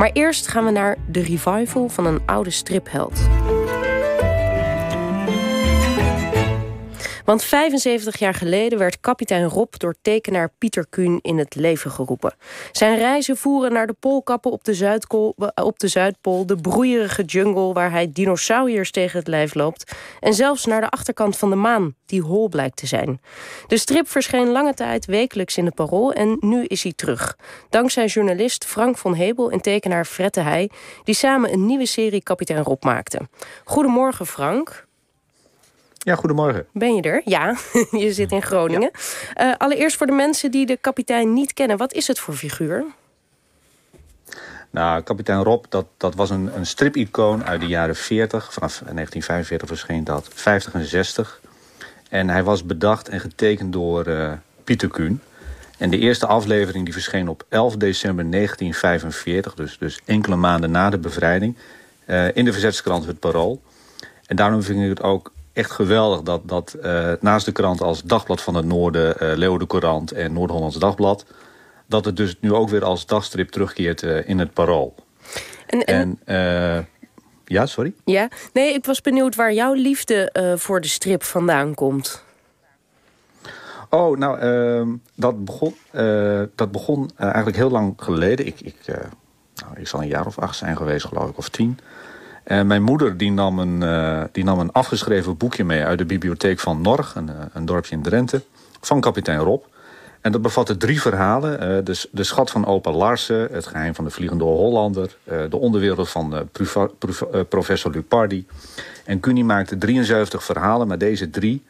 Maar eerst gaan we naar de revival van een oude stripheld. Want 75 jaar geleden werd kapitein Rob door tekenaar Pieter Kuhn in het leven geroepen. Zijn reizen voeren naar de poolkappen op de, Zuidkool, op de Zuidpool, de broeierige jungle waar hij dinosauriërs tegen het lijf loopt, en zelfs naar de achterkant van de maan, die hol blijkt te zijn. De strip verscheen lange tijd wekelijks in de Parool en nu is hij terug. Dankzij journalist Frank van Hebel en tekenaar Frette Heij, die samen een nieuwe serie Kapitein Rob maakten. Goedemorgen Frank. Ja, goedemorgen. Ben je er? Ja, je zit in Groningen. Uh, allereerst voor de mensen die de kapitein niet kennen. Wat is het voor figuur? Nou, kapitein Rob, dat, dat was een, een stripicoon uit de jaren 40. Vanaf 1945 verscheen dat, 50 en 60. En hij was bedacht en getekend door uh, Pieter Kuhn. En de eerste aflevering die verscheen op 11 december 1945. Dus, dus enkele maanden na de bevrijding. Uh, in de verzetskrant Het Parool. En daarom vind ik het ook echt geweldig dat, dat uh, naast de krant als Dagblad van het Noorden, uh, Leeuwen Courant en Noord-Hollands Dagblad, dat het dus nu ook weer als dagstrip terugkeert uh, in het Parool. En, en, en ja, sorry? Ja, nee, ik was benieuwd waar jouw liefde voor de strip vandaan komt. Oh, nou, ehm, dat begon, dat begon eigenlijk heel lang geleden. Ik, ik, nou, ik zal een jaar of acht zijn geweest, geloof ik, of tien. En mijn moeder die nam, een, uh, die nam een afgeschreven boekje mee uit de bibliotheek van Norg, een, eh, een dorpje in Drenthe, van kapitein Rob. En dat bevatte drie verhalen. De, de schat van opa Larsen, het geheim van de vliegende Hollander... De onderwereld van professor Lupardi. En Cuny maakte 73 verhalen, maar deze drie...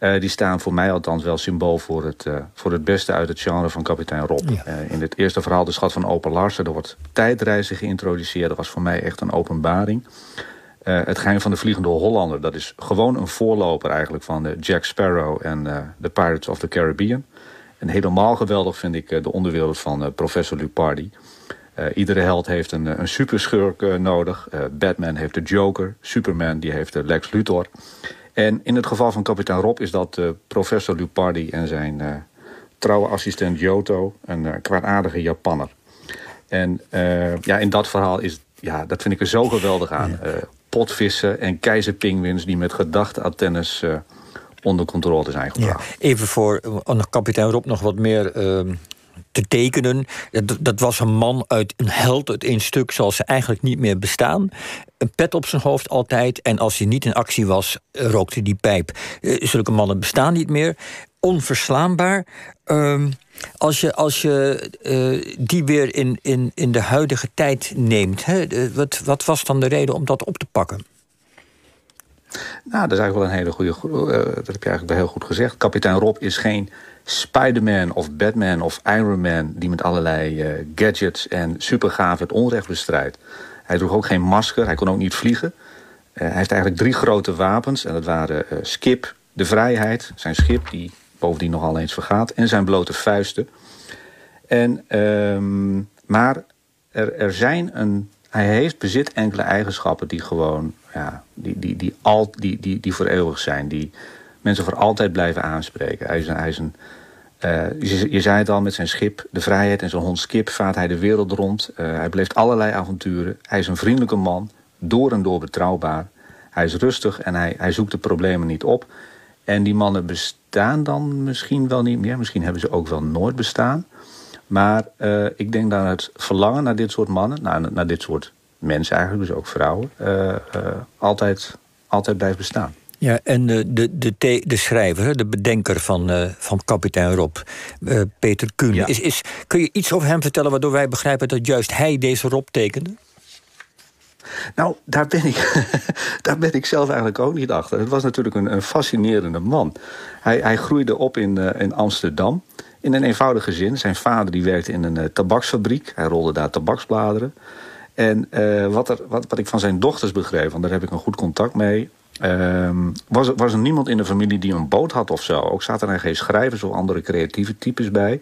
die staan voor mij althans wel symbool voor het, voor het beste uit het genre van kapitein Rob. in het eerste verhaal, de schat van opa Larsen... er wordt tijdreizen geïntroduceerd. Dat was voor mij echt een openbaring. het geheim van de vliegende Hollander... dat is gewoon een voorloper eigenlijk van Jack Sparrow... en The Pirates of the Caribbean... En helemaal geweldig vind ik eh, de onderwereld van eh, professor Lupardi. Uh, iedere held heeft een, een superschurk uh, nodig. Uh, Batman heeft de Joker. Superman die heeft de Lex Luthor. En in het geval van kapitein Rob is dat professor Lupardi en zijn trouwe assistent Joto. Een kwaadaardige Japanner. En ja, in dat verhaal is, ja, dat vind ik er zo geweldig aan. potvissen en keizerpingwins die met gedachte antennes onder controle zijn gebracht. Ja, even voor kapitein Rob nog wat meer uh, te tekenen. Dat, was een man uit een held uit één stuk zoals ze eigenlijk niet meer bestaan. Een pet op zijn hoofd altijd. En als hij niet in actie was, rookte die pijp. Uh, zulke mannen bestaan niet meer. Onverslaanbaar. Uh, als je, als je uh, die weer in, in, in de huidige tijd neemt, hè, wat, wat was dan de reden om dat op te pakken? Nou, dat is eigenlijk wel een hele goede... Uh, dat heb je eigenlijk wel heel goed gezegd. Kapitein Rob is geen Spider-Man of Batman of Iron Man... die met allerlei uh, gadgets en supergaaf het onrecht bestrijdt. Hij droeg ook geen masker, hij kon ook niet vliegen. Uh, hij heeft eigenlijk drie grote wapens. En dat waren Skip, de vrijheid, zijn schip... die bovendien nogal eens vergaat, en zijn blote vuisten. En, um, maar er, er zijn een hij heeft bezit enkele eigenschappen die gewoon, ja, die, die, die, al, die, die, die voor eeuwig zijn. Die mensen voor altijd blijven aanspreken. Hij is een, hij is een uh, je, zei het al, met zijn schip, de vrijheid en zijn hond Skip vaart hij de wereld rond. Uh, hij beleeft allerlei avonturen. Hij is een vriendelijke man, door en door betrouwbaar. Hij is rustig en hij, hij zoekt de problemen niet op. En die mannen bestaan dan misschien wel niet meer. Misschien hebben ze ook wel nooit bestaan. Maar uh, ik denk dat het verlangen naar dit soort mannen, naar, naar dit soort mensen eigenlijk, dus ook vrouwen, altijd, altijd blijft bestaan. Ja, en de, de, de, de schrijver, de bedenker van, van kapitein Rob, Peter Kuhn. Ja. Is, is, kun je iets over hem vertellen waardoor wij begrijpen dat juist hij deze Rob tekende? Nou, daar ben, ik, daar ben ik zelf eigenlijk ook niet achter. Het was natuurlijk een, een fascinerende man. Hij, hij groeide op in, in Amsterdam in een eenvoudig gezin. Zijn vader die werkte in een tabaksfabriek. Hij rolde daar tabaksbladeren. En uh, wat, er, wat, wat ik van zijn dochters begreep, want daar heb ik een goed contact mee... Uh, was, was er niemand in de familie die een boot had of zo. Ook zaten er geen schrijvers of andere creatieve types bij.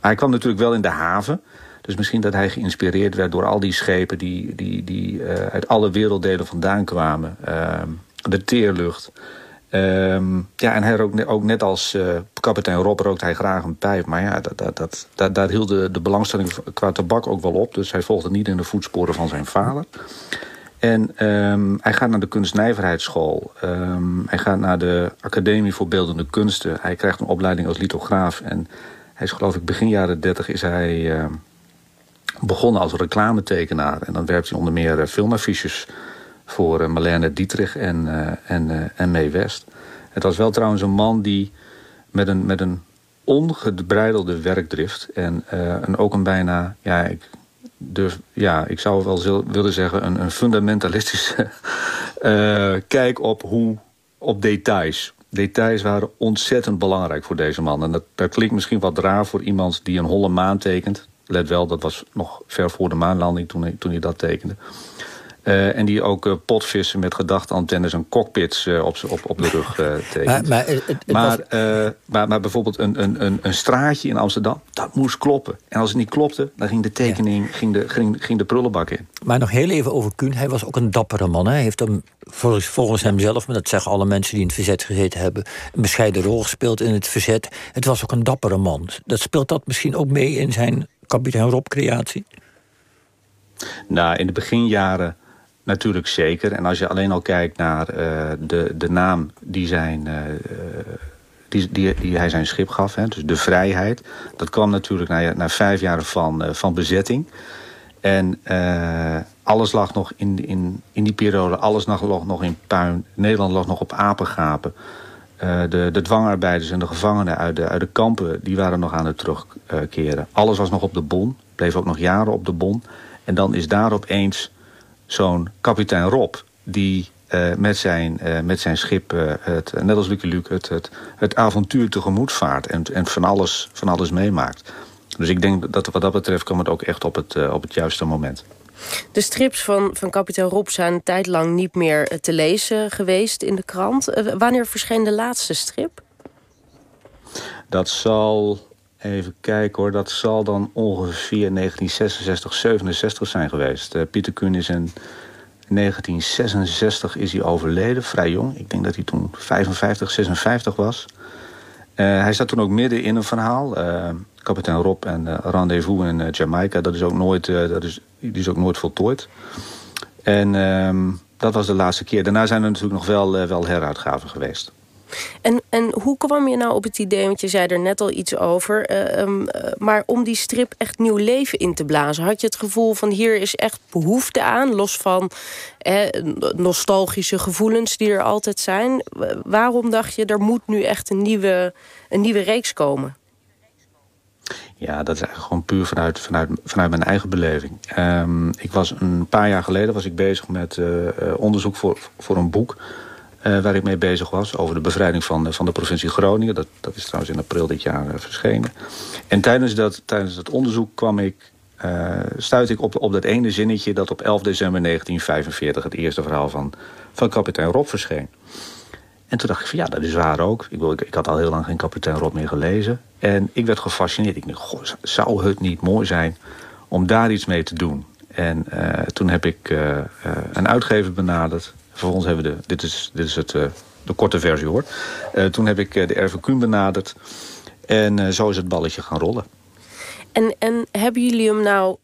Maar hij kwam natuurlijk wel in de haven. Dus misschien dat hij geïnspireerd werd door al die schepen... die, die, die uh, uit alle werelddelen vandaan kwamen. Ehm, de teerlucht... Ehm, ja, en hij rookt ook net als uh, kapitein Rob rookt hij graag een pijp. Maar ja, dat, dat, dat, dat, daar hield de, de belangstelling qua tabak ook wel op. Dus hij volgde niet in de voetsporen van zijn vader. En um, hij gaat naar de kunstnijverheidsschool. Um, hij gaat naar de Academie voor Beeldende Kunsten. Hij krijgt een opleiding als lithograaf. En hij is geloof ik begin jaren 30 is hij uh, begonnen als reclametekenaar. En dan werpt hij onder meer uh, filmaffiches voor uh, Marlene Dietrich en, en, en Mee West. Het was wel trouwens een man die met een, met een ongebreidelde werkdrift... en een, ook een bijna, ja, ik dus ja, ik zou wel willen zeggen een, een fundamentalistische uh, kijk op, hoe, op details. Details waren ontzettend belangrijk voor deze man. En dat, klinkt misschien wat raar voor iemand die een holle maan tekent. Let wel, dat was nog ver voor de maanlanding toen toen hij dat tekende. Uh, en die ook uh, potvissen met gedachtantennes en cockpits uh, op, op, op de rug tekent. Maar, maar, maar, was... maar, maar, bijvoorbeeld een, een, een straatje in Amsterdam, dat moest kloppen. En als het niet klopte, dan ging de tekening, ging, de, ging, ging de prullenbak in. Maar nog heel even over Kuhn. Hij was ook een dappere man. Hij heeft hem, volgens, volgens hemzelf, maar dat zeggen alle mensen die in het verzet gezeten hebben... een bescheiden rol gespeeld in het verzet. Het was ook een dappere man. Dat speelt dat misschien ook mee in zijn kapitein Rob-creatie? Nou, in de beginjaren Natuurlijk zeker. En als je alleen al kijkt naar uh, de, de naam die, zijn, uh, die, die, die, hij zijn schip gaf, hè, dus de vrijheid. Dat kwam natuurlijk na, na vijf jaar van, van bezetting. En alles lag nog in, in, in die periode, alles lag nog in puin. Nederland lag nog op apengapen. de, de dwangarbeiders en de gevangenen uit de, uit de kampen, die waren nog aan het terugkeren. Alles was nog op de bon, bleef ook nog jaren op de bon. En dan is daar opeens zo'n kapitein Rob... die uh, met, zijn, uh, met zijn schip, uh, het, net als Lucky Luke, het, het, het avontuur tegemoet vaart... en, en van, alles, van alles meemaakt. Dus ik denk dat wat dat betreft kwam het ook echt op het, op het juiste moment. De strips van, van kapitein Rob zijn een tijd lang niet meer te lezen geweest in de krant. wanneer verscheen de laatste strip? Dat zal Even kijken hoor, dat zal dan ongeveer 1966, 67 zijn geweest. Uh, Pieter Kuhn is in 1966 is hij overleden, vrij jong. Ik denk dat hij toen 55, 56 was. Uh, hij zat toen ook midden in een verhaal. Uh, kapitein Rob en Rendezvous in Jamaica. Dat is ook nooit, dat is, die is ook nooit voltooid. En ehm, dat was de laatste keer. Daarna zijn er natuurlijk nog wel, wel heruitgaven geweest. En, en hoe kwam je nou op het idee, want je zei er net al iets over... Uh, um, maar om die strip echt nieuw leven in te blazen... had je het gevoel van hier is echt behoefte aan... los van eh, nostalgische gevoelens die er altijd zijn. Waarom dacht je, er moet nu echt een nieuwe, een nieuwe reeks komen? Ja, dat is eigenlijk gewoon puur vanuit, vanuit, vanuit mijn eigen beleving. Um, ik was een paar jaar geleden was ik bezig met uh, onderzoek voor, voor een boek uh, waar ik mee bezig was. Over de bevrijding van, van de provincie Groningen. Dat, dat is trouwens in april dit jaar uh, verschenen. En tijdens dat, tijdens dat onderzoek kwam ik, uh, stuitte ik op, op dat ene zinnetje... dat op 11 december 1945 het eerste verhaal van, van kapitein Rob verscheen. En toen dacht ik van ja, dat is waar ook. Ik, ik, ik had al heel lang geen kapitein Rob meer gelezen. En ik werd gefascineerd. Ik dacht, goh, zou het niet mooi zijn om daar iets mee te doen? En toen heb ik een uitgever benaderd Vervolgens hebben we de, dit is, dit is het, uh, de korte versie hoor. Uh, toen heb ik uh, de RVQ benaderd. En zo is het balletje gaan rollen. En, en hebben jullie hem nou,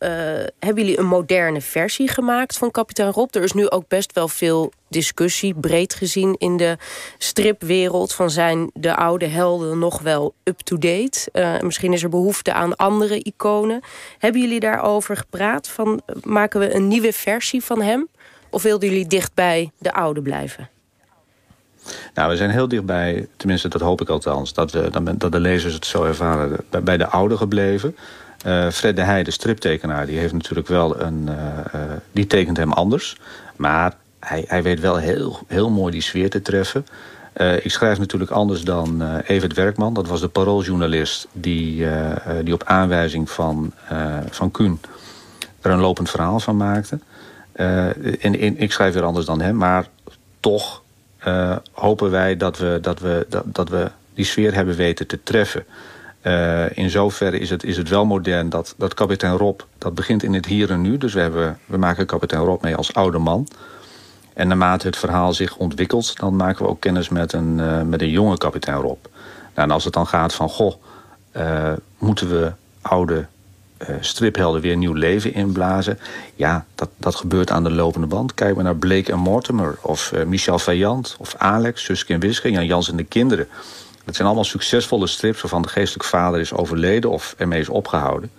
hebben jullie een moderne versie gemaakt van kapitein Rob? Er is nu ook best wel veel discussie, breed gezien in de stripwereld. Van zijn de oude helden nog wel up-to-date? misschien is er behoefte aan andere iconen. Hebben jullie daarover gepraat? Van, maken we een nieuwe versie van hem? Of wilden jullie dicht bij de oude blijven? Nou, we zijn heel dichtbij, tenminste dat hoop ik althans... dat, dat de lezers het zo ervaren, bij de oude gebleven. Uh, Fred de Heij, de striptekenaar, die heeft natuurlijk wel een... Uh, uh, die tekent hem anders. Maar hij, hij weet wel heel, heel mooi die sfeer te treffen. ik schrijf natuurlijk anders dan Evert Werkman. Dat was de parooljournalist die, die op aanwijzing van, van Kuhn... er een lopend verhaal van maakte. Uh, en, ik schrijf weer anders dan hem, maar toch uh, hopen wij dat we, dat, we, dat, dat we die sfeer hebben weten te treffen. Uh, in zoverre is het, is het wel modern dat, dat kapitein Rob, dat begint in het hier en nu. Dus we, hebben, we maken kapitein Rob mee als oude man. En naarmate het verhaal zich ontwikkelt, dan maken we ook kennis met een, met een jonge kapitein Rob. Nou, en als het dan gaat van, goh, moeten we oude striphelden weer nieuw leven inblazen? Ja, dat, dat gebeurt aan de lopende band. Kijk maar naar Blake en Mortimer, of Michel Vaillant, of Alex, Suske en Wiske, Jan Jans en de kinderen. Dat zijn allemaal succesvolle strips waarvan de geestelijke vader is overleden of ermee is opgehouden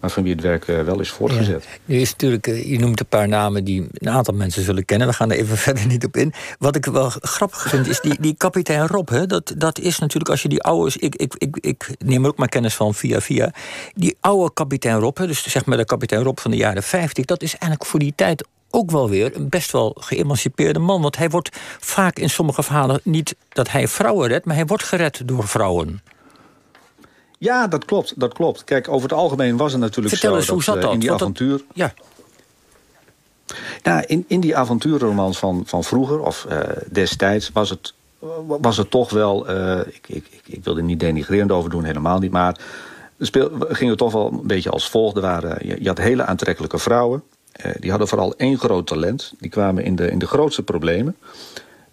maar van wie het werk eh, wel is voortgezet. Nu is natuurlijk, eh, je noemt een paar namen die een aantal mensen zullen kennen. We gaan er even verder niet op in. Wat ik wel grappig vind, is die, die kapitein Rob. Hè, dat, dat is natuurlijk, als je die oude... Ik, ik, ik, ik neem er ook maar kennis van via via. Die oude kapitein Rob, hè, dus zeg maar de kapitein Rob van de jaren 50... dat is eigenlijk voor die tijd ook wel weer een best wel geëmancipeerde man. Want hij wordt vaak in sommige verhalen niet dat hij vrouwen redt... maar hij wordt gered door vrouwen. Ja, dat klopt, dat klopt. Kijk, over het algemeen was het natuurlijk Vertel zo... Eens, hoe zat uh, dat? In die Want avontuur... Dat, ja. Nou, in, in die avontuurromans van, van vroeger, of uh, destijds, was het, was het toch wel... Uh, ik, ik, ik wil er niet denigrerend over doen, helemaal niet, maar... Speel, ging het toch wel een beetje als volgt. Er waren, je, je had hele aantrekkelijke vrouwen. die hadden vooral één groot talent. Die kwamen in de, in de grootste problemen.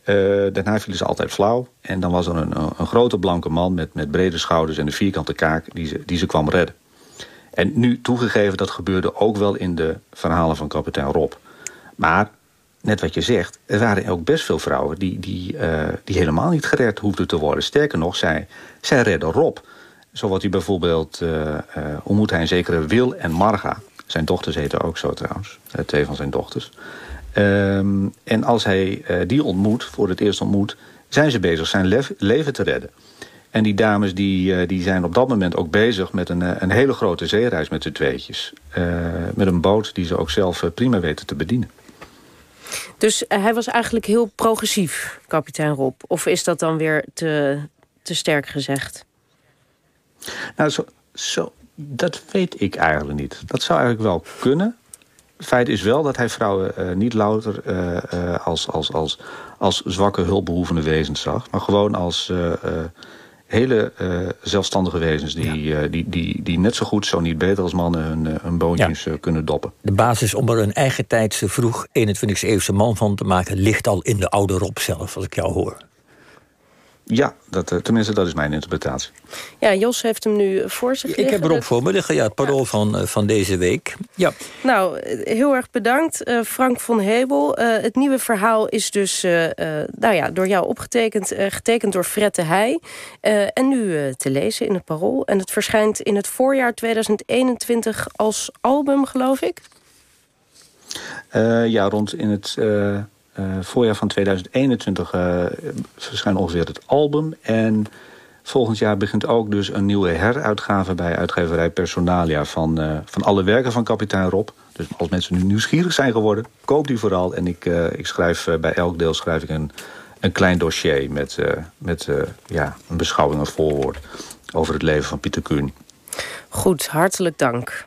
Uh, daarna vielen ze altijd flauw. En dan was er een, een grote blanke man met, met brede schouders en een vierkante kaak die ze, die ze kwam redden. En nu toegegeven, dat gebeurde ook wel in de verhalen van kapitein Rob. Maar, net wat je zegt, er waren ook best veel vrouwen die, die, uh, die helemaal niet gered hoefden te worden. Sterker nog, zij, zij redden Rob. Zo wordt hij bijvoorbeeld, uh, ontmoet hij een zekere Wil en Marga. Zijn dochters heten ook zo trouwens, twee van zijn dochters. Um, en als hij uh, die ontmoet, voor het eerst ontmoet... zijn ze bezig zijn le leven te redden. En die dames die, uh, die zijn op dat moment ook bezig met een, uh, een hele grote zeereis met z'n tweetjes. met een boot die ze ook zelf prima weten te bedienen. Dus hij was eigenlijk heel progressief, kapitein Rob? Of is dat dan weer te, te sterk gezegd? Nou, zo, zo, dat weet ik eigenlijk niet. Dat zou eigenlijk wel kunnen feit is wel dat hij vrouwen uh, niet louter uh, uh, als, als, als, als zwakke hulpbehoevende wezens zag... maar gewoon als hele zelfstandige wezens... Die, ja. die, die, die net zo goed, zo niet beter als mannen hun, hun boontjes ja. kunnen doppen. De basis om er een eigen tijdse, vroeg 21e eeuwse man van te maken... ligt al in de oude Rob zelf, als ik jou hoor. Ja, dat, tenminste, dat is mijn interpretatie. Ja, Jos heeft hem nu voor zich Ik heb erop voor me liggen, ja, het parool ja. van, van deze week. Ja. Nou, heel erg bedankt, uh, Frank van Hebel. Uh, het nieuwe verhaal is dus uh, nou ja, door jou opgetekend, getekend door Fred de Heij. en nu te lezen in het parool. En het verschijnt in het voorjaar 2021 als album, geloof ik? ja, rond in het... Uh, voorjaar van 2021 uh, verschijnt ongeveer het album. En volgend jaar begint ook dus een nieuwe heruitgave bij uitgeverij Personalia van, uh, van alle werken van kapitein Rob. Dus als mensen nu nieuwsgierig zijn geworden, koop die vooral. En ik, ik schrijf bij elk deel schrijf ik een, een klein dossier met, met ja, een beschouwing, een voorwoord over het leven van Pieter Kuhn. Goed, hartelijk dank.